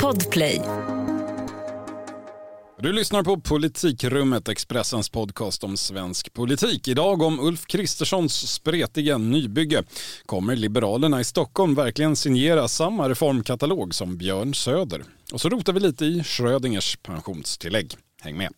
Podplay. Du lyssnar på Politikrummet, Expressens podcast om svensk politik. Idag om Ulf Kristerssons spretiga nybygge. Kommer Liberalerna i Stockholm verkligen signera samma reformkatalog som Björn Söder? Och så rotar vi lite i Schrödingers pensionstillägg. Häng med.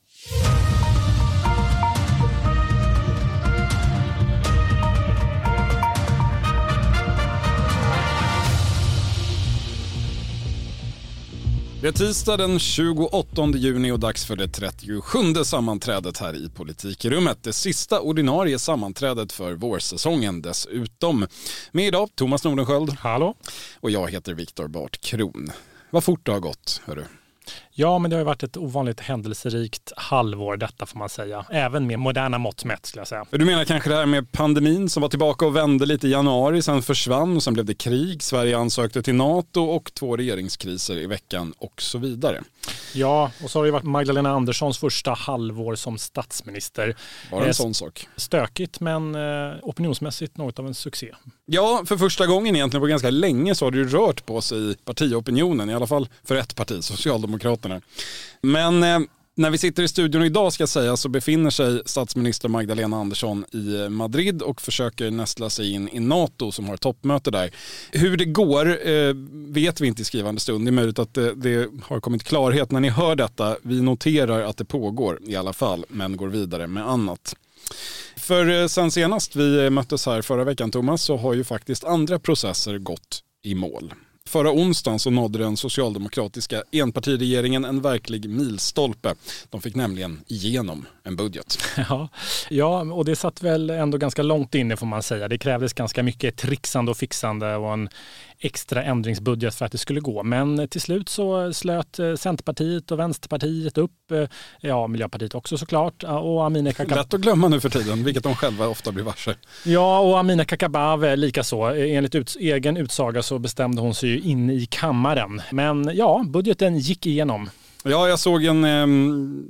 Det är tisdag den 28 juni och dags för det 37 sammanträdet här i Politikrummet. Det sista ordinarie sammanträdet för vårsäsongen dessutom. Med idag Thomas Nordenskjöld. Hallå. Och jag heter Viktor Bart Kron. Vad fort det har gått, hörru. Ja, men det har varit ett ovanligt händelserikt halvår detta får man säga. Även med moderna mått mätt skulle jag säga. Du menar kanske det här med pandemin som var tillbaka och vände lite i januari, sen försvann och sen blev det krig. Sverige ansökte till NATO och två regeringskriser i veckan och så vidare. Ja, och så har det varit Magdalena Anderssons första halvår som statsminister. Bara en eh, sån sak. Stökigt men eh, opinionsmässigt något av en succé. Ja, för första gången egentligen på ganska länge så har det ju rört på sig i partiopinionen, i alla fall för ett parti, Socialdemokraterna. Men eh, när vi sitter i studion idag ska säga så befinner sig statsminister Magdalena Andersson i Madrid och försöker nästla sig in i NATO som har toppmöte där. Hur det går eh, vet vi inte i skrivande stund. Det är möjligt att det, det, har kommit klarhet när ni hör detta. Vi noterar att det pågår i alla fall men går vidare med annat. För eh, sen senast vi möttes här förra veckan Thomas så har ju faktiskt andra processer gått i mål. Förra onsdagen så nådde den socialdemokratiska enpartiregeringen en verklig milstolpe. De fick nämligen igenom en budget. Ja, ja, och det satt väl ändå ganska långt inne får man säga. Det krävdes ganska mycket trixande och fixande och en extra ändringsbudget för att det skulle gå. Men till slut så slöt eh, Centerpartiet och Vänsterpartiet upp, eh, ja Miljöpartiet också såklart. Och Amineh Kakabaveh. Lätt att glömma nu för tiden, vilket de själva ofta blir varse. Ja, och Amineh Kakabaveh likaså. Enligt ut, egen utsaga så bestämde hon sig ju in i kammaren. Men ja, budgeten gick igenom. Ja, jag såg en,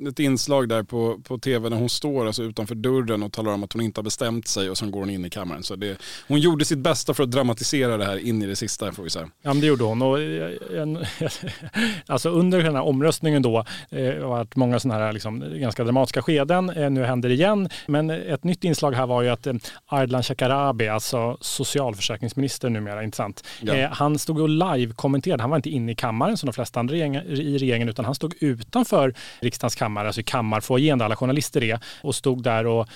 ett inslag där på, på tv när hon står alltså utanför dörren och talar om att hon inte har bestämt sig och sen går hon in i kammaren. Så det, hon gjorde sitt bästa för att dramatisera det här in i det sista får vi säga. Ja, men det gjorde hon. Och, alltså under den här omröstningen då eh, har varit många sådana här liksom, ganska dramatiska skeden. Eh, nu händer det igen. Men ett nytt inslag här var ju att eh, Ardalan Shekarabi, alltså socialförsäkringsminister numera, inte sant? Ja. Eh, han stod och live-kommenterade. Han var inte inne i kammaren som de flesta andra i regeringen utan han stod utanför riksdagens kammare, alltså i kammarfoajén där alla journalister är och stod där och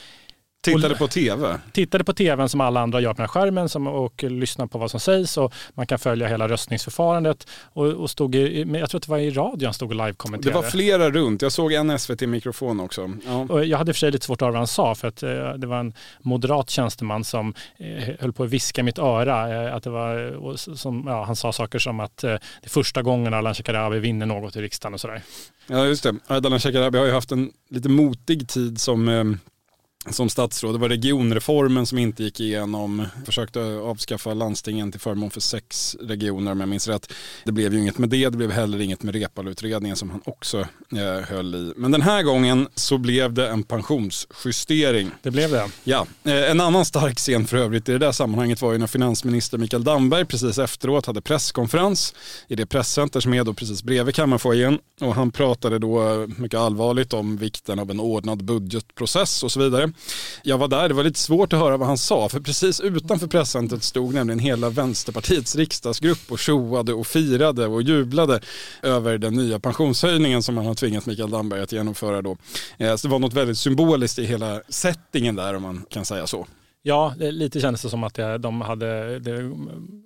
Tittade på tv? Tittade på tvn som alla andra gör på den här skärmen som, och lyssnade på vad som sägs och man kan följa hela röstningsförfarandet. Och, och stod i, jag tror att det var i radion stod och live-kommenterade. Det var flera runt, jag såg en SVT-mikrofon också. Ja. Och jag hade för sig lite svårt att höra vad han sa för att eh, det var en moderat tjänsteman som eh, höll på att viska mitt öra. Eh, att det var, som, ja, han sa saker som att eh, det är första gången Ardalan Shekarabi vinner något i riksdagen och sådär. Ja just det, Ardalan Shekarabi har ju haft en lite motig tid som eh, som statsråd. Det var regionreformen som inte gick igenom. Försökte avskaffa landstingen till förmån för sex regioner om jag minns rätt. Det blev ju inget med det. Det blev heller inget med Reepaluutredningen som han också eh, höll i. Men den här gången så blev det en pensionsjustering. Det blev det. Ja. Eh, en annan stark scen för övrigt i det där sammanhanget var ju när finansminister Mikael Damberg precis efteråt hade presskonferens i det presscenter som är då precis bredvid kammarfoajén. Och han pratade då mycket allvarligt om vikten av en ordnad budgetprocess och så vidare. Jag var där, det var lite svårt att höra vad han sa för precis utanför presscentret stod nämligen hela Vänsterpartiets riksdagsgrupp och tjoade och firade och jublade över den nya pensionshöjningen som man har tvingat Mikael Damberg att genomföra då. Eh, så det var något väldigt symboliskt i hela settingen där om man kan säga så. Ja, lite kändes det som att de hade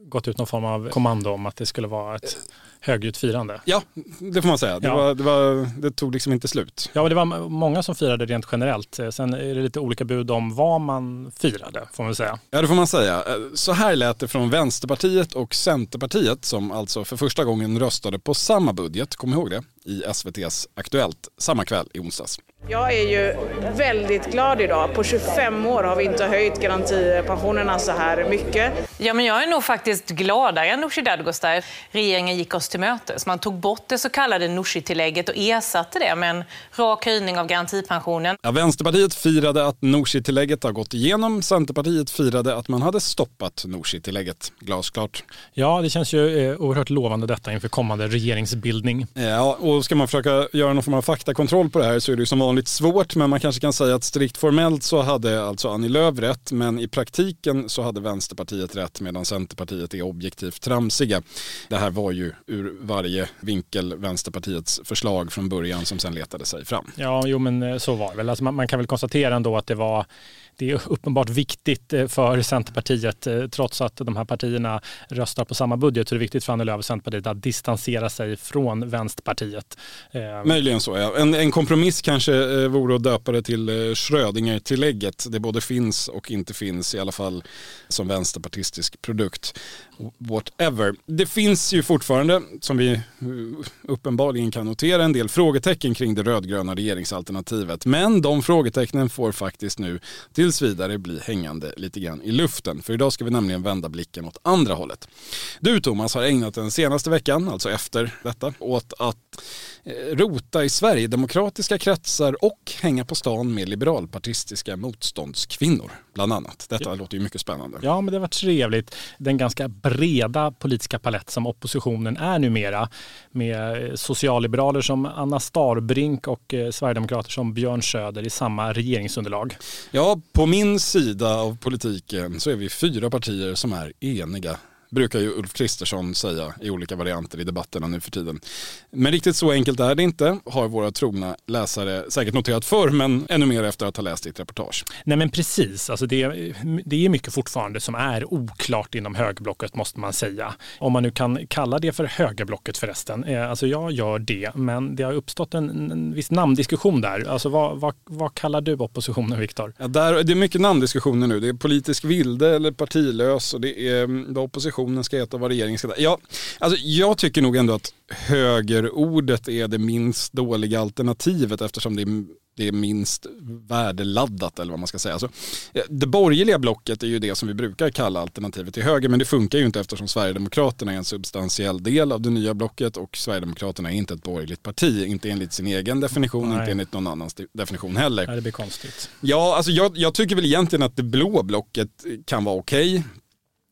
gått ut någon form av kommando om att det skulle vara ett högljutt firande. Ja, det får man säga. Det, ja. var, det, var, det, tog liksom inte slut. Ja, det var många som firade rent generellt. Sen är det lite olika bud om vad man firade, får man säga. Ja, det får man säga. Så här lät det från Vänsterpartiet och Centerpartiet som alltså för första gången röstade på samma budget, kom ihåg det, i SVTs Aktuellt samma kväll i onsdags. Jag är ju väldigt glad idag. På 25 år har vi inte höjt garantipensionerna så här mycket. Ja, men jag är nog faktiskt gladare än Nooshi Dadgostar. Regeringen gick oss till mötes. Man tog bort det så kallade Nooshi-tillägget och ersatte det med en rak höjning av garantipensionen. Ja, Vänsterpartiet firade att Nooshi-tillägget har gått igenom. Centerpartiet firade att man hade stoppat Nooshi-tillägget. Glasklart. Ja, det känns ju eh, oerhört lovande detta inför kommande regeringsbildning. Ja, och ska man försöka göra någon form av faktakontroll på det här så är det ju som vanligt svårt, men man kanske kan säga att strikt formellt så hade alltså Annie Lööf rätt, men i praktiken så hade Vänsterpartiet rätt medan Centerpartiet är objektivt tramsiga. Det här var ju ur varje vinkel Vänsterpartiets förslag från början som sen letade sig fram. Ja, jo men eh, så var det väl. Alltså man, man kan väl konstatera ändå att det var det är uppenbart viktigt eh, för Centerpartiet, eh, trots att de här partierna röstar på samma budget, så är det viktigt för Annie Lööf och Centerpartiet att distansera sig från Vänsterpartiet. Eh, Möjligen så ja. En, en kompromiss kanske vore att döpa det till Schrödinger-tillägget. Det både finns och inte finns, i alla fall som vänsterpartistisk produkt. Whatever. Det finns ju fortfarande, som vi uppenbarligen kan notera, en del frågetecken kring det rödgröna regeringsalternativet. Men de frågetecknen får faktiskt nu tills vidare bli hängande lite grann i luften. För idag ska vi nämligen vända blicken åt andra hållet. Du Thomas har ägnat den senaste veckan, alltså efter detta, åt att rota i Sverigedemokratiska kretsar och hänga på stan med liberalpartistiska motståndskvinnor, bland annat. Detta låter ju mycket spännande. Ja, men det var trevligt. Den ganska breda politiska palett som oppositionen är numera med socialliberaler som Anna Starbrink och eh, sverigedemokrater som Björn Söder i samma regeringsunderlag. Ja, på min sida av politiken så är vi fyra partier som är eniga brukar ju Ulf Kristersson säga i olika varianter i debatterna nu för tiden. Men riktigt så enkelt är det inte, har våra trogna läsare säkert noterat förr, men ännu mer efter att ha läst ditt reportage. Nej men precis, alltså det, det är mycket fortfarande som är oklart inom högerblocket måste man säga. Om man nu kan kalla det för högerblocket förresten. Eh, alltså jag gör det, men det har uppstått en, en viss namndiskussion där. Alltså vad, vad, vad kallar du oppositionen, Viktor? Ja, där, det är mycket namndiskussioner nu. Det är politisk vilde eller partilös och det är mm, vad oppositionen ska heta vad regeringen ska heta. Ja, alltså jag tycker nog ändå att högerordet är det minst dåliga alternativet eftersom det är, det är minst värdeladdat eller vad man ska säga. Alltså, det borgerliga blocket är ju det som vi brukar kalla alternativet till höger men det funkar ju inte eftersom Sverigedemokraterna är en substantiell del av det nya blocket och Sverigedemokraterna är inte ett borgerligt parti, inte enligt sin egen definition, Nej. inte enligt någon annans definition heller. Nej, det blir konstigt. Ja, alltså jag, jag tycker väl egentligen att det blå blocket kan vara okej. Okay.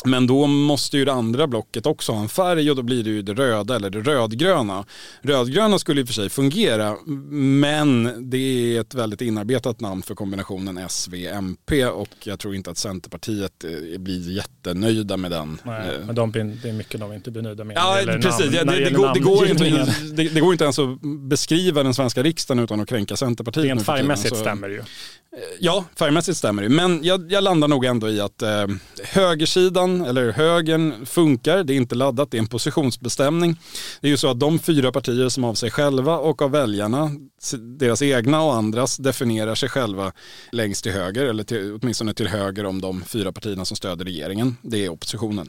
Men då måste ju det andra blocket också ha en färg och då blir det ju det röda eller det rödgröna. Rödgröna skulle i och för sig fungera men det är ett väldigt inarbetat namn för kombinationen S-V-MP och jag tror inte att Centerpartiet eh, blir jättenöjda med den. Nej, men de, det är mycket de inte blir nöjda med. Ja, precis. Namn, det, det, går, det, går inte, det, det, går inte ens att beskriva den svenska riksdagen utan att kränka Centerpartiet. Rent färgmässigt stämmer det ju. Eh, ja, färgmässigt stämmer det. Men jag, jag landar nog ändå i att eh, högersidan, eller högern, funkar. Det är inte laddat, det är en positionsbestämning. Det är ju så att de fyra partier som av sig själva och av väljarna, deras egna och andras, definierar sig själva längst till höger, eller till, åtminstone till höger om de fyra partierna som stöder regeringen. Det är oppositionen.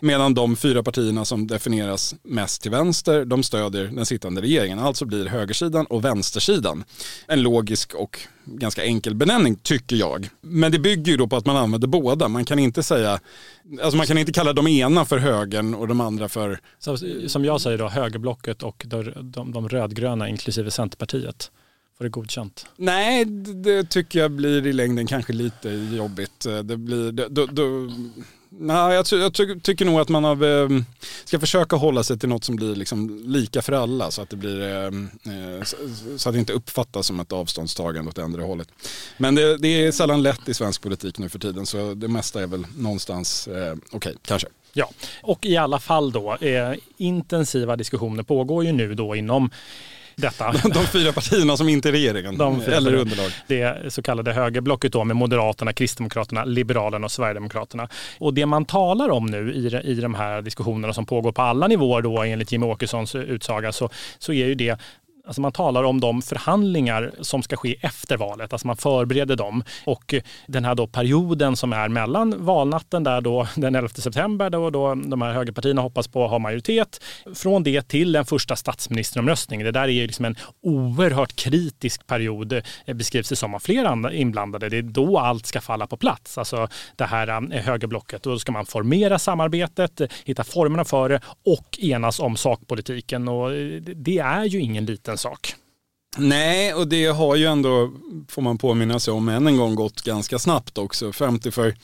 Medan de fyra partierna som definieras mest till vänster, de stödjer den sittande regeringen. Alltså blir högersidan och vänstersidan en logisk och ganska enkel benämning tycker jag. Men det bygger ju då på att man använder båda. Man kan inte säga, alltså man kan inte kalla de ena för högern och de andra för... Så, som jag säger då, högerblocket och de, de, de rödgröna inklusive Centerpartiet. Får det godkänt? Nej, det tycker jag blir i längden kanske lite jobbigt. Det blir, då, då, Nej, jag, jag ty tycker nog att man har, eh, ska försöka hålla sig till något som blir liksom lika för alla så att det, blir, ehm, eh, eh så att det inte uppfattas som ett avståndstagande åt andra hållet. Men det, det, är sällan lätt i svensk politik nu för tiden så det mesta är väl någonstans eh, okej, okay, kanske. Ja, och i alla fall då, eh, intensiva diskussioner pågår ju nu då inom detta. De fyra partierna som inte är regeringen eller underlag. Det så kallade högerblocket då med Moderaterna, Kristdemokraterna, Liberalerna och Sverigedemokraterna. Och det man talar om nu i, i de här diskussionerna som pågår på alla nivåer då enligt Jimmie Åkessons utsaga så, så är ju det Alltså man talar om de förhandlingar som ska ske efter valet, alltså man förbereder dem. Och den här då perioden som är mellan valnatten där då den 11 september då, då de här högerpartierna hoppas på att ha majoritet, från det till den första statsministeromröstningen. Det där är ju liksom en oerhört kritisk period, eh, beskrivs det som av flera inblandade. Det är då allt ska falla på plats, alltså det här eh, högerblocket. Då ska man formera samarbetet, hitta formerna för det och enas om sakpolitiken. Och eh, det är ju ingen liten sak. Nej, och det har ju ändå, får man påminna sig om, än en gång gått ganska snabbt också. 50 för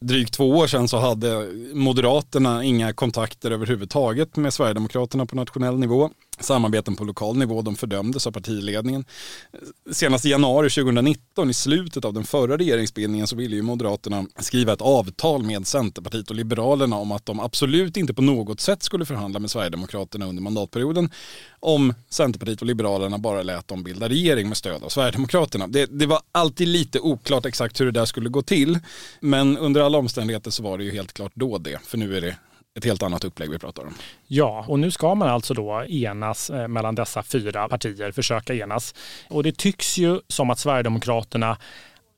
drygt två år sedan så hade Moderaterna inga kontakter överhuvudtaget med Sverigedemokraterna på nationell nivå. Samarbeten på lokal nivå, de fördömdes av partiledningen. Senast i januari 2019, i slutet av den förra regeringsbildningen, så ville ju Moderaterna skriva ett avtal med Centerpartiet och Liberalerna om att de absolut inte på något sätt skulle förhandla med Sverigedemokraterna under mandatperioden om Centerpartiet och Liberalerna bara lät dem bilda regering med stöd av Sverigedemokraterna. Det, det var alltid lite oklart exakt hur det där skulle gå till, men under alla omständigheter så var det ju helt klart då det, för nu är det ett helt annat upplägg vi pratar om. Ja, och nu ska man alltså då enas eh, mellan dessa fyra partier, försöka enas. Och det tycks ju som att Sverigedemokraterna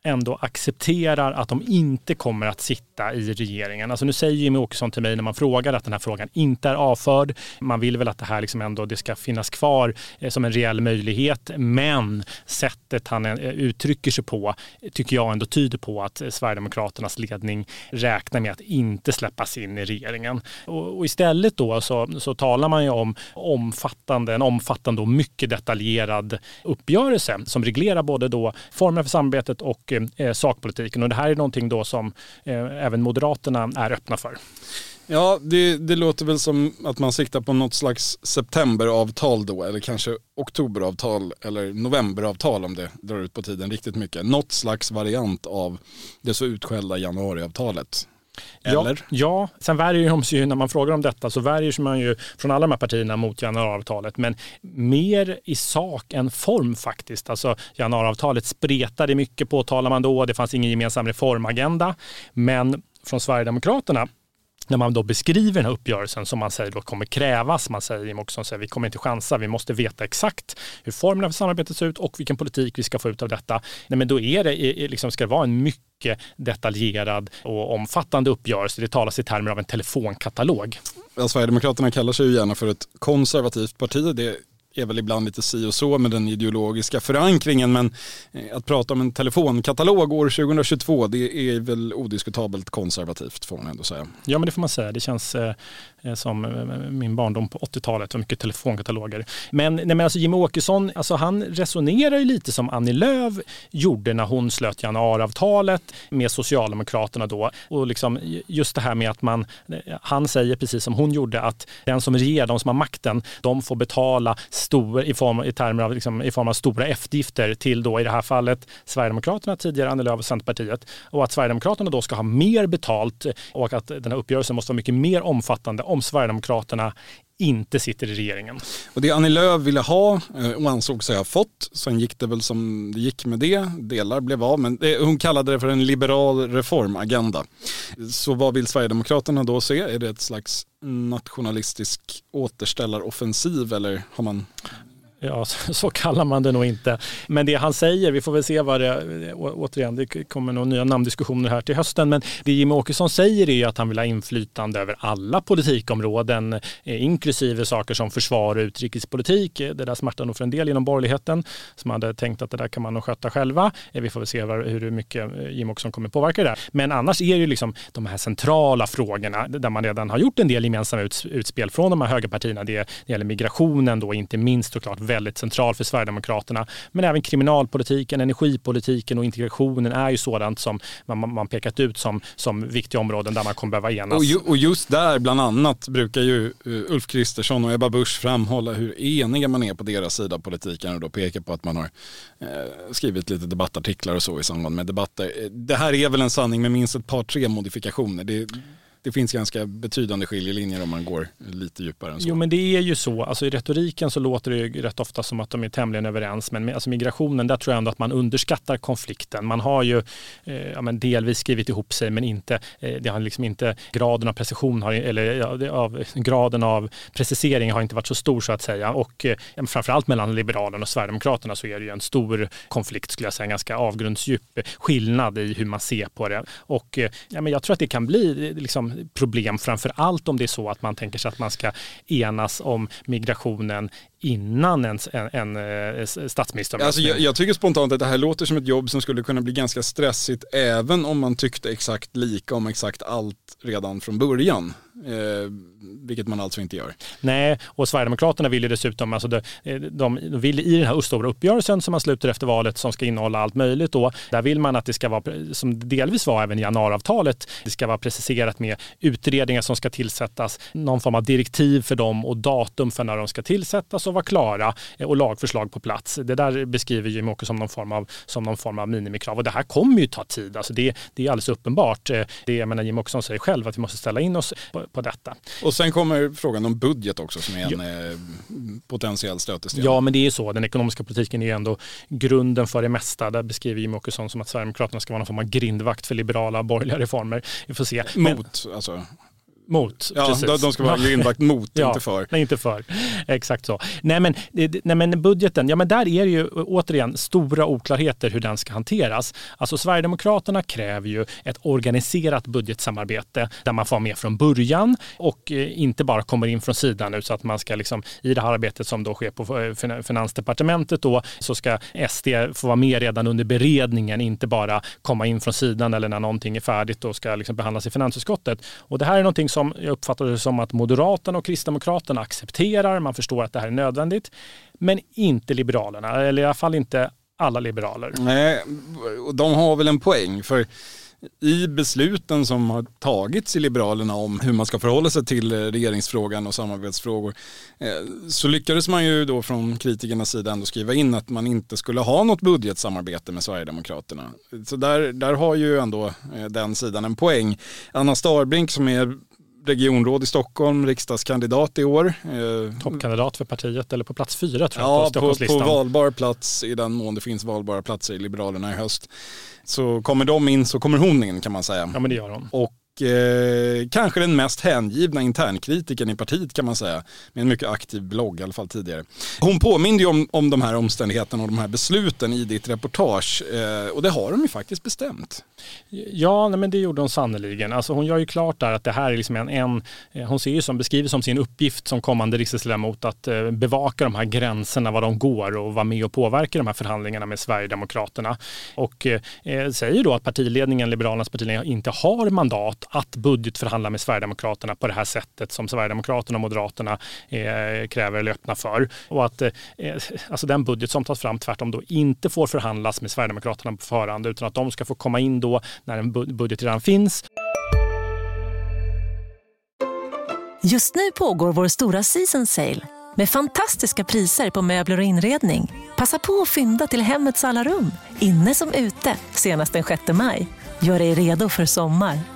ändå accepterar att de inte kommer att sitta i regeringen. Alltså nu säger Jimmie Åkesson till mig när man frågar att den här frågan inte är avförd. Man vill väl att det här liksom ändå det ska finnas kvar eh, som en reell möjlighet. Men sättet han eh, uttrycker sig på tycker jag ändå tyder på att eh, Sverigedemokraternas ledning räknar med att inte släppas in i regeringen. Och, och istället då så, så talar man ju om omfattande, en omfattande och mycket detaljerad uppgörelse som reglerar både då formerna för samarbetet och eh, sakpolitiken. Och det här är någonting då som eh, även Moderaterna är öppna för. Ja, det, det, låter väl som att man siktar på något slags septemberavtal då, eller kanske oktoberavtal eller novemberavtal om det drar ut på tiden riktigt mycket. Något slags variant av det så utskällda januariavtalet. Eller? Ja, ja, sen värjer de sig ju, när man frågar om detta så värjer sig man ju från alla de här partierna mot januariavtalet. Men mer i sak än form faktiskt. Alltså januariavtalet spretade mycket på, talar man då. Det fanns ingen gemensam reformagenda. Men från Sverigedemokraterna när man då beskriver den här uppgörelsen som man säger då kommer krävas. Man säger också att vi kommer inte chansa, vi måste veta exakt hur formerna för samarbetet ser ut och vilken politik vi ska få ut av detta. Nej, men då är det, liksom, ska det vara en mycket detaljerad och omfattande uppgörelse. Det talas i termer av en telefonkatalog. Ja, Sverigedemokraterna kallar sig ju gärna för ett konservativt parti. Det är väl ibland lite si och så med den ideologiska förankringen men eh, att prata om en telefonkatalog år 2022 det är väl odiskutabelt konservativt får man ändå säga. Ja men det får man säga. Det känns Eh, Eh, som eh, min barndom på 80-talet. var mycket telefonkataloger. Men, nej, men alltså Jimmie Åkesson, alltså han resonerar ju lite som Annie Lööf gjorde när hon slöt januariavtalet med Socialdemokraterna då. Och liksom just det här med att man, eh, han säger precis som hon gjorde att den som regerar, de som har makten, de får betala stor, i, form, i, termer av, liksom, i form av stora eftergifter till då i det här fallet Sverigedemokraterna, tidigare Annie Lööf och Centerpartiet. Och att Sverigedemokraterna då ska ha mer betalt och att den här uppgörelsen måste vara mycket mer omfattande om Sverigedemokraterna inte sitter i regeringen. Och det Annie Lööf ville ha eh, och ansåg sig ha fått, sen gick det väl som det gick med det, delar blev av, men det, hon kallade det för en liberal reformagenda. Så vad vill Sverigedemokraterna då se? Är det ett slags nationalistisk återställaroffensiv eller har man Ja, så, kallar man det nog inte. Men det han säger, vi får väl se vad det, återigen, det kommer nog nya namndiskussioner här till hösten, men det Jimmie Åkesson säger är ju att han vill ha inflytande över alla politikområden, eh, inklusive saker som försvar och utrikespolitik. Eh, det där smärtar nog för en del inom borgerligheten som hade tänkt att det där kan man nog sköta själva. Eh, vi får väl se hur mycket Jimmy Jimmie Åkesson kommer påverka det där. Men annars är det ju liksom de här centrala frågorna där man redan har gjort en del gemensamma utspel från de här högerpartierna. Det, det gäller migrationen då, inte minst såklart väldigt central för Sverigedemokraterna. Men även kriminalpolitiken, energipolitiken och integrationen är ju sådant som man, man pekat ut som, som viktiga områden där man kommer behöva enas. Och, ju, och just där bland annat brukar ju eh, Ulf Kristersson och Ebba Busch framhålla hur eniga man är på deras sida av politiken och då peka på att man har eh, skrivit lite debattartiklar och så i samband med debatter. Eh, det här är väl en sanning med minst ett par tre modifikationer. Det, det finns ganska betydande skiljelinjer om man går lite djupare än så. Jo men det är ju så, alltså i retoriken så låter det ju rätt ofta som att de är tämligen överens men med, alltså migrationen där tror jag ändå att man underskattar konflikten. Man har ju eh, ja, men delvis skrivit ihop sig men inte, eh, det har liksom inte, graden av precision har, eller ja, av, graden av precisering har inte varit så stor så att säga och eh, framförallt mellan Liberalerna och Sverigedemokraterna så är det ju en stor konflikt skulle jag säga, en ganska avgrundsdjup skillnad i hur man ser på det och eh, ja, men jag tror att det kan bli eh, liksom, problem framför allt om det är så att man tänker sig att man ska enas om migrationen innan en, en, en eh, statsminister. Alltså jag, jag, tycker spontant att det här låter som ett jobb som skulle kunna bli ganska stressigt även om man tyckte exakt lika om exakt allt redan från början. Eh, vilket man alltså inte gör. Nej, och Sverigedemokraterna vill ju dessutom, alltså de, eh, de vill i den här stora uppgörelsen som man sluter efter valet som ska innehålla allt möjligt då, där vill man att det ska vara, som delvis var även i januariavtalet, det ska vara preciserat med utredningar som ska tillsättas, någon form av direktiv för dem och datum för när de ska tillsättas och vara klara eh, och lagförslag på plats. Det där beskriver Jimmie Åkesson som någon form av, som någon form av minimikrav och det här kommer ju ta tid. Alltså det, det är alldeles uppenbart. Eh, det, jag menar, Jimmie Åkesson säger själv att vi måste ställa in oss på, på detta. Och sen kommer frågan om budget också som är en ja. Eh, potentiell stötesten. Ja, men det är så. Den ekonomiska politiken är ändå grunden för det mesta. Där beskriver Jimmie Åkesson som att Sverigedemokraterna ska vara någon form av grindvakt för liberala borgerliga reformer. Vi får se. Mot, men, alltså? Mot. Ja, precis. de ska vara grindvakt mot, ja, inte för. Nej, inte för. Exakt så. Nej men, nej, men budgeten, ja men där är det ju återigen stora oklarheter hur den ska hanteras. Alltså Sverigedemokraterna kräver ju ett organiserat budgetsamarbete där man får med från början och eh, inte bara kommer in från sidan nu så att man ska liksom i det här arbetet som då sker på eh, Finansdepartementet då så ska SD få vara med redan under beredningen, inte bara komma in från sidan eller när någonting är färdigt och ska liksom behandlas i finansutskottet. Och det här är någonting som jag uppfattar det som att Moderaterna och Kristdemokraterna accepterar. Man förstår att det här är nödvändigt. Men inte Liberalerna, eller i alla fall inte alla liberaler. Nej, och de har väl en poäng. för i besluten som har tagits i Liberalerna om hur man ska förhålla sig till eh, regeringsfrågan och samarbetsfrågor eh, så lyckades man ju då från kritikernas sida ändå skriva in att man inte skulle ha något budgetsamarbete med Sverigedemokraterna. Så där, där har ju ändå eh, den sidan en poäng. Anna Starbrink som är regionråd i Stockholm, riksdagskandidat i år. Eh, Toppkandidat för partiet eller på plats fyra tror jag ja, på på, på valbar plats i den mån det finns valbara platser i Liberalerna i höst. Så kommer de in så kommer hon in kan man säga. Ja men det gör hon. Och eh, kanske den mest hängivna internkritikern i partiet kan man säga. Med en mycket aktiv blogg i alla fall tidigare. Hon påminde ju om, om de här omständigheterna och de här besluten i ditt reportage. Eh, och det har de ju faktiskt bestämt. Ja, nej, men det gjorde hon sannerligen. Alltså, hon gör ju klart där att det här är liksom en, en eh, hon ser ju som, beskriver som sin uppgift som kommande riksdagsledamot att eh, bevaka de här gränserna, var de går och vara med och påverka de här förhandlingarna med Sverigedemokraterna. Och eh, eh säger då att partiledningen, Liberalernas partiledning, inte har mandat att budgetförhandla med Sverigedemokraterna på det här sättet som Sverigedemokraterna och Moderaterna eh, kräver eller öppnar för. Och att eh, alltså den budget som tas fram tvärtom då inte får förhandlas med Sverigedemokraterna på förhand utan att de ska få komma in då när en budget redan finns. Just nu pågår vår stora season sale med fantastiska priser på möbler och inredning. Passa på att fynda till hemmets alla rum, inne som ute, senast den 6 maj. Gör dig redo för sommar.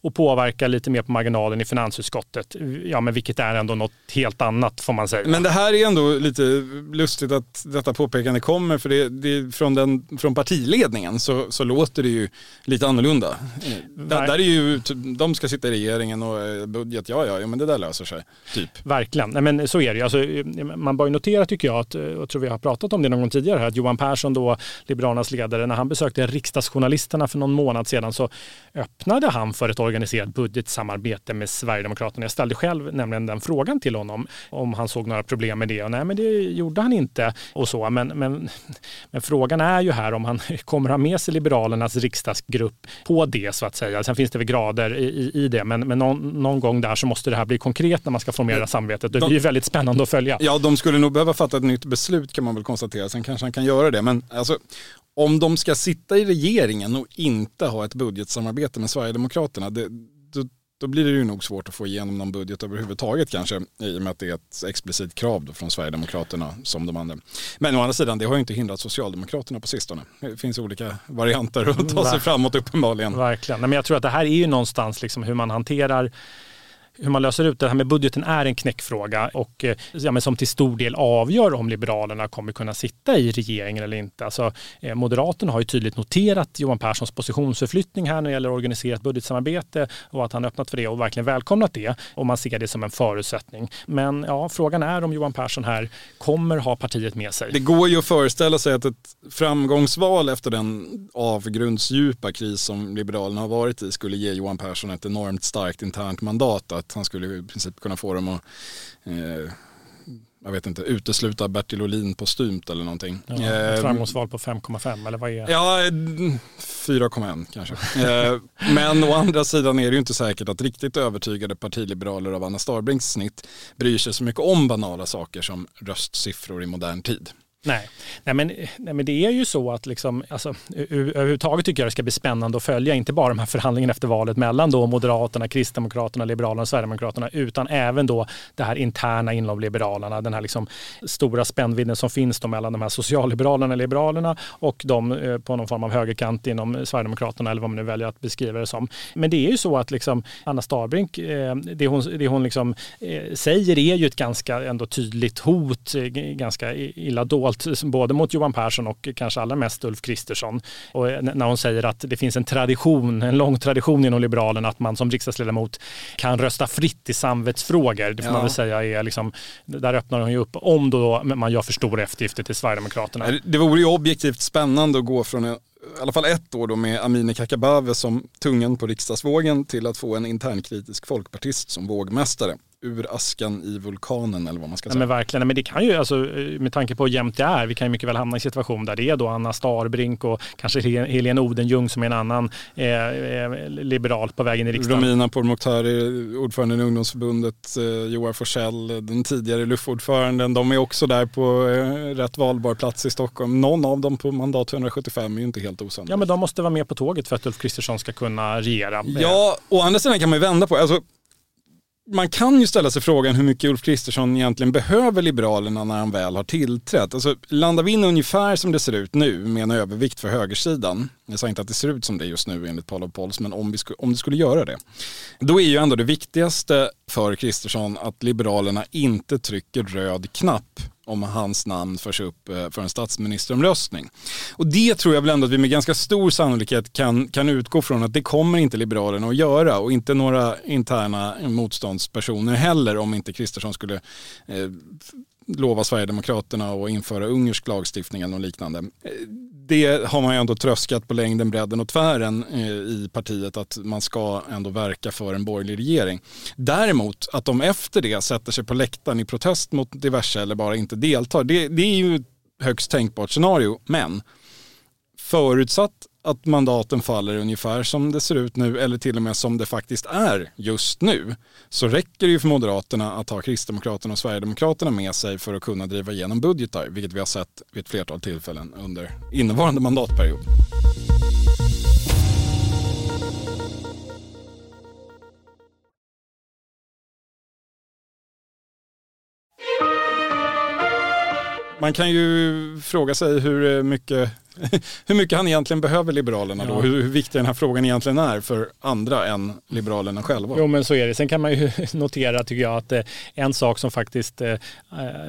och påverka lite mer på marginalen i finansutskottet. Ja, men vilket är ändå något helt annat får man säga. Men det här är ändå lite lustigt att detta påpekande kommer för det, det från, den, från partiledningen så, så låter det ju lite annorlunda. Där, där, är ju, de ska sitta i regeringen och eh, budget, ja ja, ja men det där löser sig. Typ. Verkligen, Nej, men så är det alltså, Man bör ju notera tycker jag, att, jag tror vi har pratat om det någon gång tidigare här, att Johan Persson då, Liberalernas ledare, när han besökte riksdagsjournalisterna för någon månad sedan så öppnade han för ett organiserat budgetsamarbete med Sverigedemokraterna. Jag ställde själv nämligen den frågan till honom om han såg några problem med det och nej men det gjorde han inte och så. Men, men, men frågan är ju här om han kommer ha med sig Liberalernas riksdagsgrupp på det så att säga. Sen finns det väl grader i, i det men, men någon, någon, gång där så måste det här bli konkret när man ska formera samarbetet. Det blir ju väldigt spännande att följa. Ja, de skulle nog behöva fatta ett nytt beslut kan man väl konstatera. Sen kanske han kan göra det. Men alltså, om de ska sitta i regeringen och inte ha ett budgetsamarbete med Sverigedemokraterna, det, då, då blir det ju nog svårt att få igenom någon budget överhuvudtaget kanske i och med att det är ett explicit krav från Sverigedemokraterna som de andra. Men å andra sidan, det har ju inte hindrat Socialdemokraterna på sistone. Det finns olika varianter att ta sig framåt uppenbarligen. Verkligen, men jag tror att det här är ju någonstans liksom hur man hanterar hur man löser ut det här med budgeten är en knäckfråga och eh, ja, men som till stor del avgör om Liberalerna kommer kunna sitta i regeringen eller inte. Alltså, eh, Moderaterna har ju tydligt noterat Johan Perssons positionsförflyttning här när det gäller organiserat budgetsamarbete och att han öppnat för det och verkligen välkomnat det och man ser det som en förutsättning. Men ja, frågan är om Johan Persson här kommer ha partiet med sig. Det går ju att föreställa sig att ett framgångsval efter den avgrundsdjupa kris som Liberalerna har varit i skulle ge Johan Persson ett enormt starkt internt mandat att han skulle i princip kunna få dem att eh, jag vet inte, utesluta Bertil Olin på stymt eller någonting. Ja, ett framgångsval på 5,5 eller vad är det? Ja, 4,1 kanske. Eh, men å andra sidan är det ju inte säkert att riktigt övertygade partiliberaler av Anna Starbrinks snitt bryr sig så mycket om banala saker som röstsiffror i modern tid. Nej. Nej, men, nej, men det är ju så att liksom, alltså, överhuvudtaget tycker jag det ska bli spännande att följa, inte bara de här förhandlingarna efter valet mellan då Moderaterna, Kristdemokraterna, Liberalerna och Sverigedemokraterna, utan även då det här interna inom Liberalerna, den här liksom stora spännvidden som finns då mellan de här socialliberalerna, Liberalerna och de eh, på någon form av högerkant inom Sverigedemokraterna eller vad man nu väljer att beskriva det som. Men det är ju så att liksom Anna Starbrink, eh, det hon, det hon liksom, eh, säger är ju ett ganska ändå tydligt hot, eh, ganska illa dolt dolt både mot Johan Persson och kanske allra mest Ulf Kristersson. Och när hon säger att det finns en tradition, en lång tradition inom Liberalerna att man som riksdagsledamot kan rösta fritt i samvetsfrågor. Det får ja. man väl säga är liksom, där öppnar hon ju upp om då man gör för stora eftergifter till Sverigedemokraterna. Det vore ju objektivt spännande att gå från i alla fall ett år då med Amineh Kakabaveh som tungan på riksdagsvågen till att få en internkritisk folkpartist som vågmästare ur askan i vulkanen eller vad man ska säga. Ja, men verkligen, men det kan ju, alltså, med tanke på hur jämnt det är, vi kan ju mycket väl hamna i situation där det är då Anna Starbrink och kanske Helene Odenjung som är en annan eh, eh, liberal på vägen i riksdagen. Romina Pourmokhtari, ordförande i ungdomsförbundet, eh, Joar Forsell, den tidigare LUF-ordföranden, de är också där på eh, rätt valbar plats i Stockholm. Någon av dem på mandat 175 är ju inte helt osannolikt. Ja, men de måste vara med på tåget för att Ulf Kristersson ska kunna regera. Ja, å andra sidan kan man ju vända på alltså, man kan ju ställa sig frågan hur mycket Ulf Kristersson egentligen behöver Liberalerna när han väl har tillträtt. Alltså, landar vi in ungefär som det ser ut nu med en övervikt för högersidan, jag sa inte att det ser ut som det just nu enligt Paul och Pols, men om, vi sku, om det skulle göra det, då är ju ändå det viktigaste för Kristersson att Liberalerna inte trycker röd knapp om hans namn förs upp eh, för en statsministeromröstning. Och det tror jag väl ändå att vi med ganska stor sannolikhet kan, kan utgå från att det kommer inte Liberalerna att göra och inte några interna motståndspersoner heller om inte Kristersson skulle eh, lova Sverigedemokraterna att införa ungersk lagstiftning eller något liknande. Det har man ju ändå tröskat på längden, bredden och tvären eh, i partiet att man ska ändå verka för en borgerlig regering. Däremot att de efter det sätter sig på läktaren i protest mot diverse eller bara inte deltar, det, det är ju högst tänkbart scenario. Men förutsatt att mandaten faller ungefär som det ser ut nu eller till och med som det faktiskt är just nu så räcker det ju för Moderaterna att ha Kristdemokraterna och Sverigedemokraterna med sig för att kunna driva igenom budgetar, vilket vi har sett vid ett flertal tillfällen under innevarande mandatperiod. Man kan ju fråga sig hur mycket hur mycket han egentligen behöver Liberalerna då, ja. hur, hur viktig den här frågan egentligen är för andra än Liberalerna själva. Jo men så är det. Sen kan man ju notera tycker jag att eh, en sak som faktiskt, eh,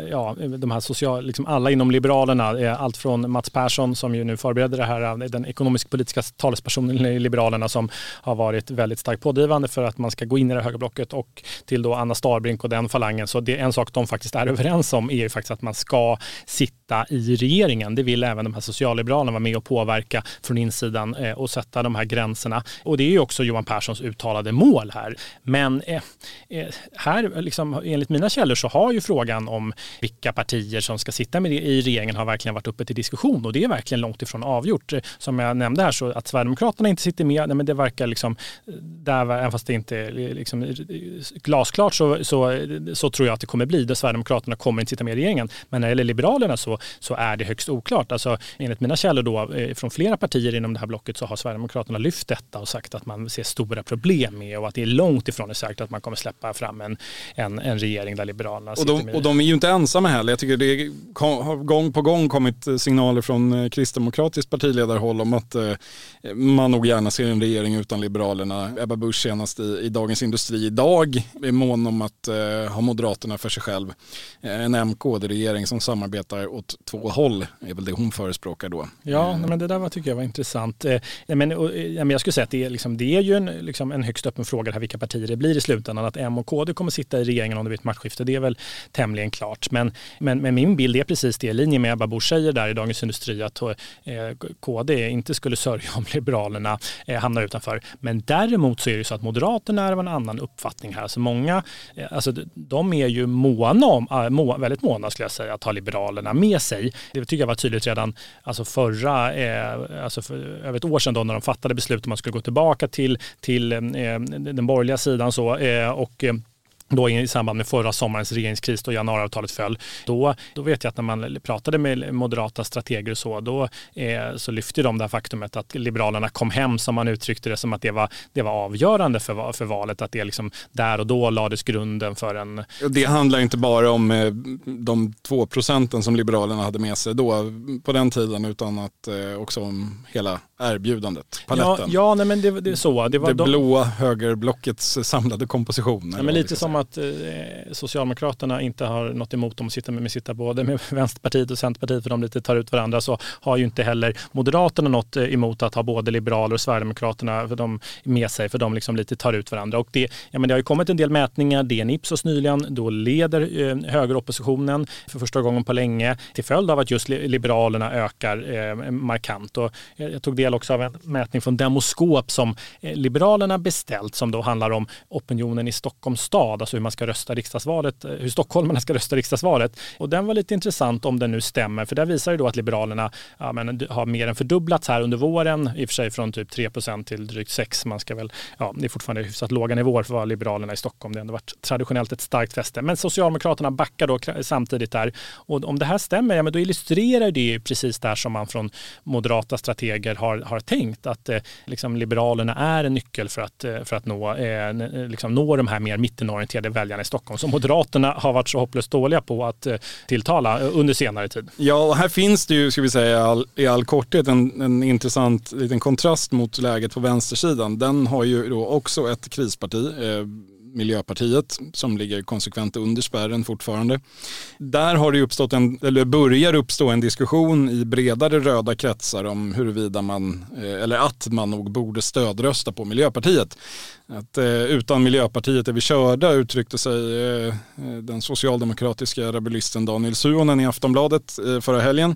ja de här social, liksom alla inom Liberalerna, allt från Mats Persson som ju nu förbereder det här, den ekonomisk-politiska talespersonen i Liberalerna som har varit väldigt starkt pådrivande för att man ska gå in i det höga blocket och till då Anna Starbrink och den falangen. Så det är en sak de faktiskt är överens om är ju faktiskt att man ska sitta i regeringen. Det vill även de här socialliberalerna Liberalerna vara med och påverka från insidan eh, och sätta de här gränserna. Och det är ju också Johan Perssons uttalade mål här. Men eh, eh här, liksom, enligt mina källor, så har ju frågan om vilka partier som ska sitta med i regeringen har verkligen varit uppe till diskussion och det är verkligen långt ifrån avgjort. Eh, som jag nämnde här så att Sverigedemokraterna inte sitter med, nej, men det verkar liksom, eh, där, även fast det inte är liksom, glasklart så, så, så tror jag att det kommer bli. Där Sverigedemokraterna kommer inte sitta med i regeringen. Men när det gäller Liberalerna så, så är det högst oklart. Alltså, enligt mina källor då, eh, från flera partier inom det här blocket så har Sverigedemokraterna lyft detta och sagt att man ser stora problem med och att det är långt ifrån säkert att man kommer släppa fram en, en, en regering där Liberalerna och de, med. Och de är ju inte ensamma heller. Jag tycker det har gång på gång kommit signaler från kristdemokratiskt partiledarhåll om att man nog gärna ser en regering utan Liberalerna. Ebba Busch senast i, i Dagens Industri idag är mån om att ha Moderaterna för sig själv. En MKD-regering som samarbetar åt två håll är väl det hon förespråkar då. Ja, men det där var, tycker jag var intressant. Eh, eh men, jag skulle säga att det är, liksom, det är ju en, liksom, en högst öppen fråga här vilka partier det blir i slutändan. Att M och KD kommer sitta i regeringen om det blir ett maktskifte, det är väl tämligen klart. Men, men, men min bild är precis det i linje med Ebba Busch säger där i Dagens Industri att eh, KD inte skulle sörja om Liberalerna eh, hamnar utanför. Men däremot så är det så att Moderaterna är av en annan uppfattning här. Så många, eh, alltså, de är ju måna om, eh, må, väldigt måna skulle jag säga, att ha Liberalerna med sig. Det tycker jag var tydligt redan alltså förra, eh, alltså för över ett år sedan då när de fattade beslut om att man skulle gå tillbaka till, till eh, den borgerliga sidan så, eh, och eh, då i samband med förra sommarens regeringskris då januariavtalet föll. Då, då vet jag att när man pratade med moderata strateger och så, då eh, så lyfte de det här faktumet att Liberalerna kom hem, som man uttryckte det, som att det var, det var avgörande för, för valet. Att det liksom där och då lades grunden för en... Det handlar inte bara om eh, de två procenten som Liberalerna hade med sig då på den tiden, utan att eh, också om hela erbjudandet, paletten. Ja, ja nej, men det, det är så. Det, var det de... blåa högerblockets samlade komposition. Ja, men lite som att eh, Socialdemokraterna inte har något emot att sitta med, med sitta både med Vänsterpartiet och Centerpartiet för de lite tar ut varandra så har ju inte heller Moderaterna något eh, emot att ha både Liberaler och Sverigedemokraterna för de med sig för de liksom lite tar ut varandra. Och det, ja, men det har ju kommit en del mätningar, DN Ipsos nyligen, då leder eh, högeroppositionen för första gången på länge till följd av att just Liberalerna ökar eh, markant. Och jag tog del också av en mätning från Demoskop som eh, Liberalerna beställt som då handlar om opinionen i Stockholms stad, alltså hur man ska rösta riksdagsvalet, eh, hur stockholmarna ska rösta riksdagsvalet. Och den var lite intressant om den nu stämmer, för där visar ju då att Liberalerna ja, men, har mer än fördubblats här under våren, i och för sig från typ 3 till drygt 6. Man ska väl, ja, det är fortfarande hyfsat låga nivåer för att vara Liberalerna i Stockholm. Det har ändå varit traditionellt ett starkt fäste. Men Socialdemokraterna backar då samtidigt där. Och om det här stämmer, ja, men då illustrerar det ju precis där som man från moderata strateger har, har tänkt, att eh, liksom Liberalerna är en nyckel för att, eh, för att nå, eh, eh, liksom nå de här mer mittenorienterade väljarna i Stockholm som Moderaterna har varit så hopplöst dåliga på att eh, tilltala eh, under senare tid. Ja, och här finns det ju, ska vi säga all, i all korthet, en, en intressant liten kontrast mot läget på vänstersidan. Den har ju då också ett krisparti. Miljöpartiet som ligger konsekvent under spärren fortfarande. Där har det uppstått en, eller börjar uppstå en diskussion i bredare röda kretsar om huruvida man, eh, eller att man nog borde stödrösta på Miljöpartiet. Att eh, utan Miljöpartiet är vi körda uttryckte sig eh, den socialdemokratiska rebellisten Daniel Suonen i Aftonbladet förra helgen.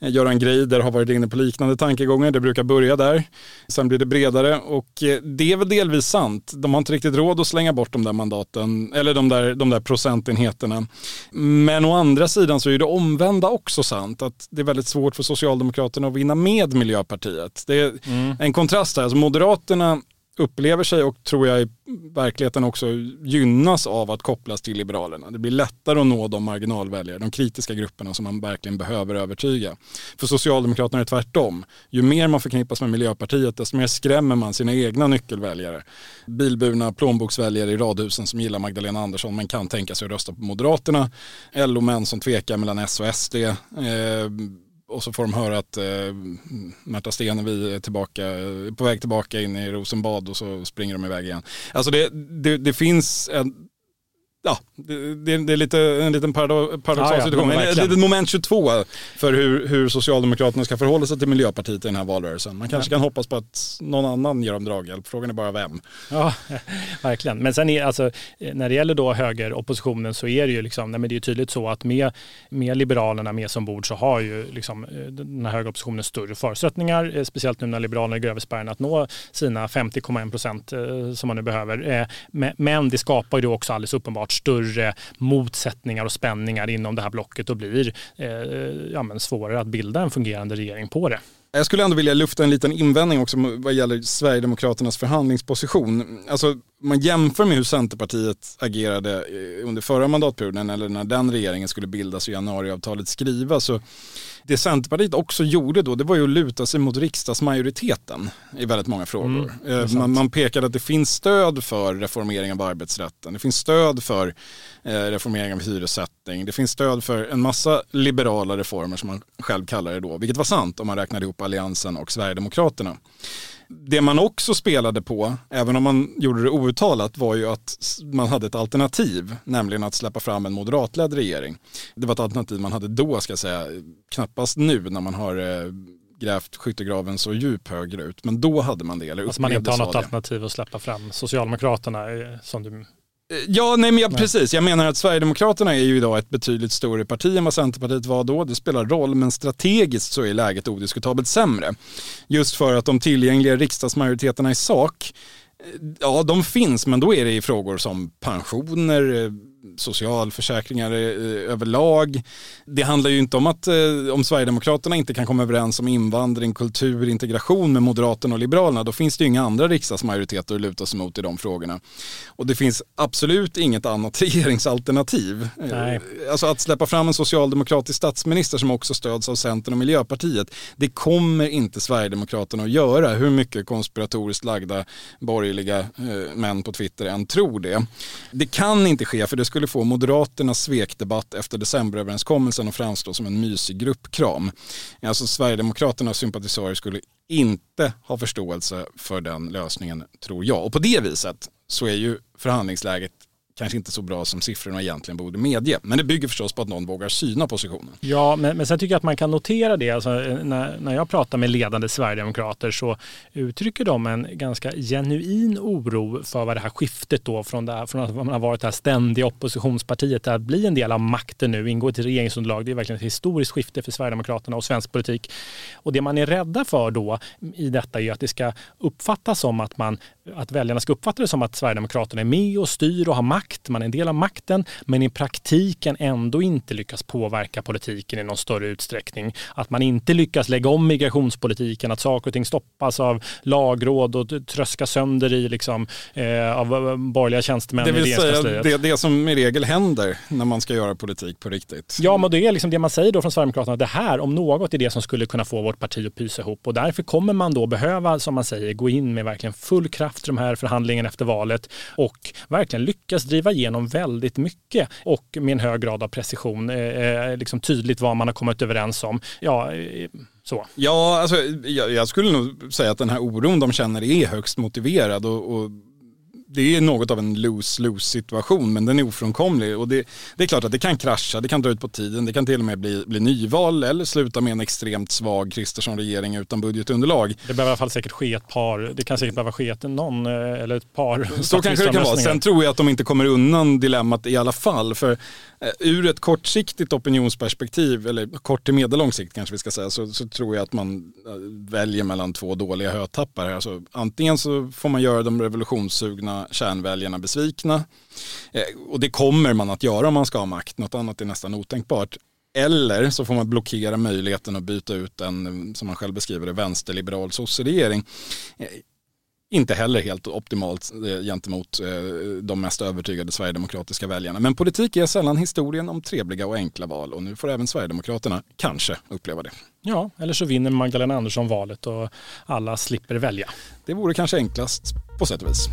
Göran Greider har varit inne på liknande tankegångar. Det brukar börja där. Sen blir det bredare och det är väl delvis sant. De har inte riktigt råd att slänga bort de där mandaten, eller de där, de där procentenheterna. Men å andra sidan så är det omvända också sant. Att det är väldigt svårt för Socialdemokraterna att vinna med Miljöpartiet. Det är mm. en kontrast här. Alltså Moderaterna upplever sig och tror jag i verkligheten också gynnas av att kopplas till Liberalerna. Det blir lättare att nå de marginalväljare, de kritiska grupperna som man verkligen behöver övertyga. För Socialdemokraterna är det tvärtom. Ju mer man förknippas med Miljöpartiet desto mer skrämmer man sina egna nyckelväljare. Bilburna plånboksväljare i radhusen som gillar Magdalena Andersson men kan tänka sig att rösta på Moderaterna. LO-män som tvekar mellan S och SD. Eh, och så får de höra att eh, Märta Stenevi är tillbaka, på väg tillbaka in i Rosenbad och så springer de iväg igen. Alltså det, det, det finns en ja, det, det, är lite, en liten paradoxal ja, ja, situation. Ett litet moment 22 för hur, hur Socialdemokraterna ska förhålla sig till Miljöpartiet i den här valrörelsen. Man kanske ja. kan hoppas på att någon annan ger dem draghjälp. Frågan är bara vem. Ja, verkligen. Men sen är, alltså, när det gäller då högeroppositionen så är det ju liksom, nej, men det är tydligt så att med, med Liberalerna med som bord så har ju liksom, den här högeroppositionen större förutsättningar, eh, speciellt nu när Liberalerna går över spärren, att nå sina 50,1 procent eh, som man nu behöver. Eh, men det skapar ju då också alldeles uppenbart större motsättningar och spänningar inom det här blocket och blir eh, ja, men svårare att bilda en fungerande regering på det. Jag skulle ändå vilja lufta en liten invändning också vad gäller Sverigedemokraternas förhandlingsposition. Alltså, man jämför med hur Centerpartiet agerade eh, under förra mandatperioden eller när den regeringen skulle bildas och januariavtalet skrivas så det Centerpartiet också gjorde då, det var ju att luta sig mot riksdagsmajoriteten i väldigt många frågor. Mm, eh, man, man pekade att det finns stöd för reformering av arbetsrätten, det finns stöd för eh, reformering av hyressättning, det finns stöd för en massa liberala reformer som man själv kallar det då, vilket var sant om man räknade ihop Alliansen och Sverigedemokraterna det man också spelade på, även om man gjorde det outtalat, var ju att man hade ett alternativ, nämligen att släppa fram en moderatledd regering. Det var ett alternativ man hade då, ska jag säga, knappast nu när man har eh, grävt skyttegraven så djup högerut. Men då hade man det. Eller alltså man inte har något det. alternativ att släppa fram Socialdemokraterna eh, som du ja, nej, men jag, nej. precis. Jag menar att Sverigedemokraterna är ju idag ett betydligt större parti än vad Centerpartiet var då. Det spelar roll, men strategiskt så är läget odiskutabelt sämre. Just för att de tillgängliga riksdagsmajoriteterna i sak, eh, ja de finns, men då är det i frågor som pensioner, eh, socialförsäkringar eh, överlag. Det handlar ju inte om att eh, om Sverigedemokraterna inte kan komma överens om invandring, kultur, integration med Moderaterna och Liberalerna, då finns det ju inga andra riksdagsmajoriteter att luta sig mot i de frågorna. Och det finns absolut inget annat regeringsalternativ. Nej. Alltså att släppa fram en socialdemokratisk statsminister som också stöds av Centern och Miljöpartiet, det kommer inte Sverigedemokraterna att göra, hur mycket konspiratoriskt lagda borgerliga eh, män på Twitter än tror det. Det kan inte ske, för det skulle få Moderaternas svekdebatt efter decemberöverenskommelsen att framstå som en mysig gruppkram. Alltså Sverigedemokraternas sympatisörer skulle inte ha förståelse för den lösningen tror jag. Och på det viset så är ju förhandlingsläget kanske inte så bra som siffrorna egentligen borde medge. Men det bygger förstås på att någon vågar syna positionen. Ja, men, men sen tycker jag att man kan notera det. Alltså, eh, när, när jag pratar med ledande sverigedemokrater så uttrycker de en ganska genuin oro för vad det här skiftet då från, det här, från att man har varit det här ständiga oppositionspartiet att bli en del av makten nu, ingå i ett regeringsunderlag. Det är verkligen ett historiskt skifte för Sverigedemokraterna och svensk politik. Och det man är rädda för då i detta är att det ska uppfattas som att man att väljarna ska uppfatta det som att Sverigedemokraterna är med och styr och har makt, man är en del av makten, men i praktiken ändå inte lyckas påverka politiken i någon större utsträckning. Att man inte lyckas lägga om migrationspolitiken, att saker och ting stoppas av lagråd och tröskas sönder i liksom, eh, av borgerliga tjänstemän det vill i säga det, det som i regel händer när man ska göra politik på riktigt. Ja, men det är liksom det man säger då från Sverigedemokraterna, att det här om något är det som skulle kunna få vårt parti att pysa ihop och därför kommer man då behöva, som man säger, gå in med verkligen full kraft haft de här förhandlingarna efter valet och verkligen lyckas driva igenom väldigt mycket och med en hög grad av precision, eh, eh liksom tydligt vad man har kommit överens om. Ja, eh, så. Ja, alltså, jag, jag, skulle nog säga att den här oron de känner är högst motiverad och, och det är något av en lose-lose situation men den är ofrånkomlig och det, det, är klart att det kan krascha, det kan dra ut på tiden, det kan till och med bli, bli nyval eller sluta med en extremt svag Kristersson-regering utan budgetunderlag. Det behöver i alla fall säkert ske ett par, det kan säkert behöva ske ett, någon eh, eller ett par Så kanske det kan vara. Sen tror jag att de inte kommer undan dilemmat i alla fall för eh, ur ett kortsiktigt opinionsperspektiv, eller kort till medellång sikt kanske vi ska säga, så, så tror jag att man eh, väljer mellan två dåliga hötappar. Alltså, antingen så får man göra de revolutionssugna kärnväljarna besvikna. Eh, och det kommer man att göra om man ska ha makt, något annat är nästan otänkbart. Eller så får man blockera möjligheten att byta ut en, som man själv beskriver det, vänsterliberal sosseregering. Eh, inte heller helt optimalt eh, gentemot de mest övertygade sverigedemokratiska väljarna. Men politik är sällan historien om trevliga och enkla val och nu får även Sverigedemokraterna kanske uppleva det. Ja, eller så vinner Magdalena Andersson valet och alla slipper välja. Det vore kanske enklast på sätt och vis.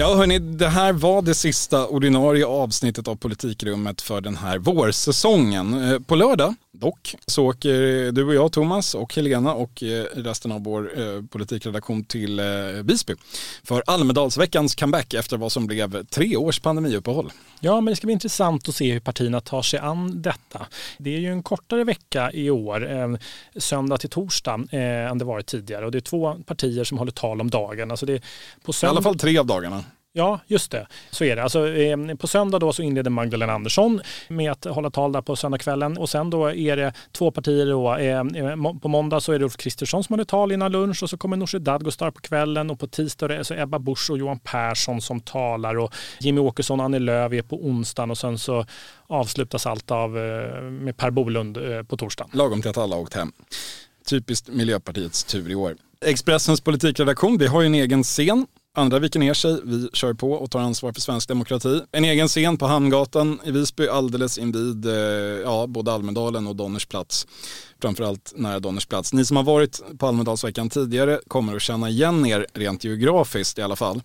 Ja hörni, det här var det sista ordinarie avsnittet av Politikrummet för den här vårsäsongen. Eh, på lördag dock så åker du och jag Thomas och Helena och eh, resten av vår eh, politikredaktion till Visby för Almedalsveckans comeback efter vad som blev tre års pandemiuppehåll. Ja, men det ska bli intressant att se hur partierna tar sig an detta. Det är ju en kortare vecka i år, söndag till torsdag, än det varit tidigare och det är två partier som håller tal om dagen. Alltså det på sönd... I alla fall tre av dagarna. Ja, just det. Så är det. Alltså, eh, på söndag då så inleder Magdalena Andersson med att hålla tal där på söndagskvällen och sen då är det två partier då. Eh, på måndag så är det Ulf Kristersson som håller tal innan lunch och så kommer Nooshi Dadgostar på kvällen och på tisdag är det så Ebba Busch och Johan Persson som talar och Jimmy Åkesson och Annie Lööf är på onsdagen och sen så avslutas allt av eh, med Per Bolund eh, på torsdagen. Lagom till att alla har åkt hem. Typiskt Miljöpartiets tur i år. Expressens politikredaktion, vi har ju en egen scen Andra viker ner sig. Vi kör på och tar ansvar för svensk demokrati. En egen scen på Hamngatan i Visby alldeles invid eh, ja, både Almedalen och Donners plats. Framförallt nära Donners plats. Ni som har varit på Almedalsveckan tidigare kommer att känna igen er rent geografiskt i alla fall.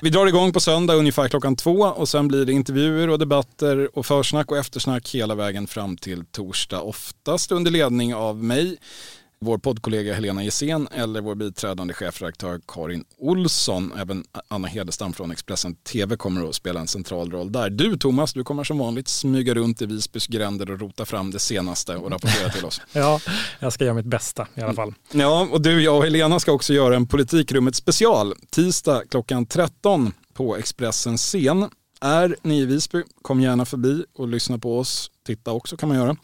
Vi drar igång på söndag ungefär klockan två och sen blir det intervjuer och debatter och försnack och eftersnack hela vägen fram till torsdag. Oftast under ledning av mig vår poddkollega Helena Gissén eller vår biträdande chefredaktör Karin Olsson. Även Anna Hedestam från Expressen TV kommer att spela en central roll där. Du Thomas, du kommer som vanligt smyga runt i Visbys gränder och rota fram det senaste och rapportera till oss. ja, jag ska göra mitt bästa i alla fall. Ja, och du, jag och Helena ska också göra en Politikrummet special tisdag klockan 13 på Expressens scen. Är ni i Visby, kom gärna förbi och lyssna på oss. Titta också kan man göra.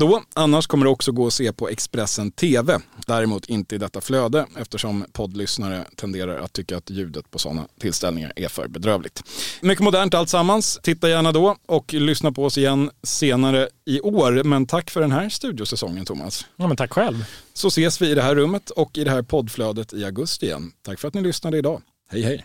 Då, annars kommer det också gå att se på Expressen TV. Däremot inte i detta flöde eftersom poddlyssnare tenderar att tycka att ljudet på sådana tillställningar är för bedrövligt. Mycket modernt alltsammans. Titta gärna då och lyssna på oss igen senare i år. Men tack för den här studiosäsongen Thomas. Ja, men tack själv. Så ses vi i det här rummet och i det här poddflödet i augusti igen. Tack för att ni lyssnade idag. Hej hej.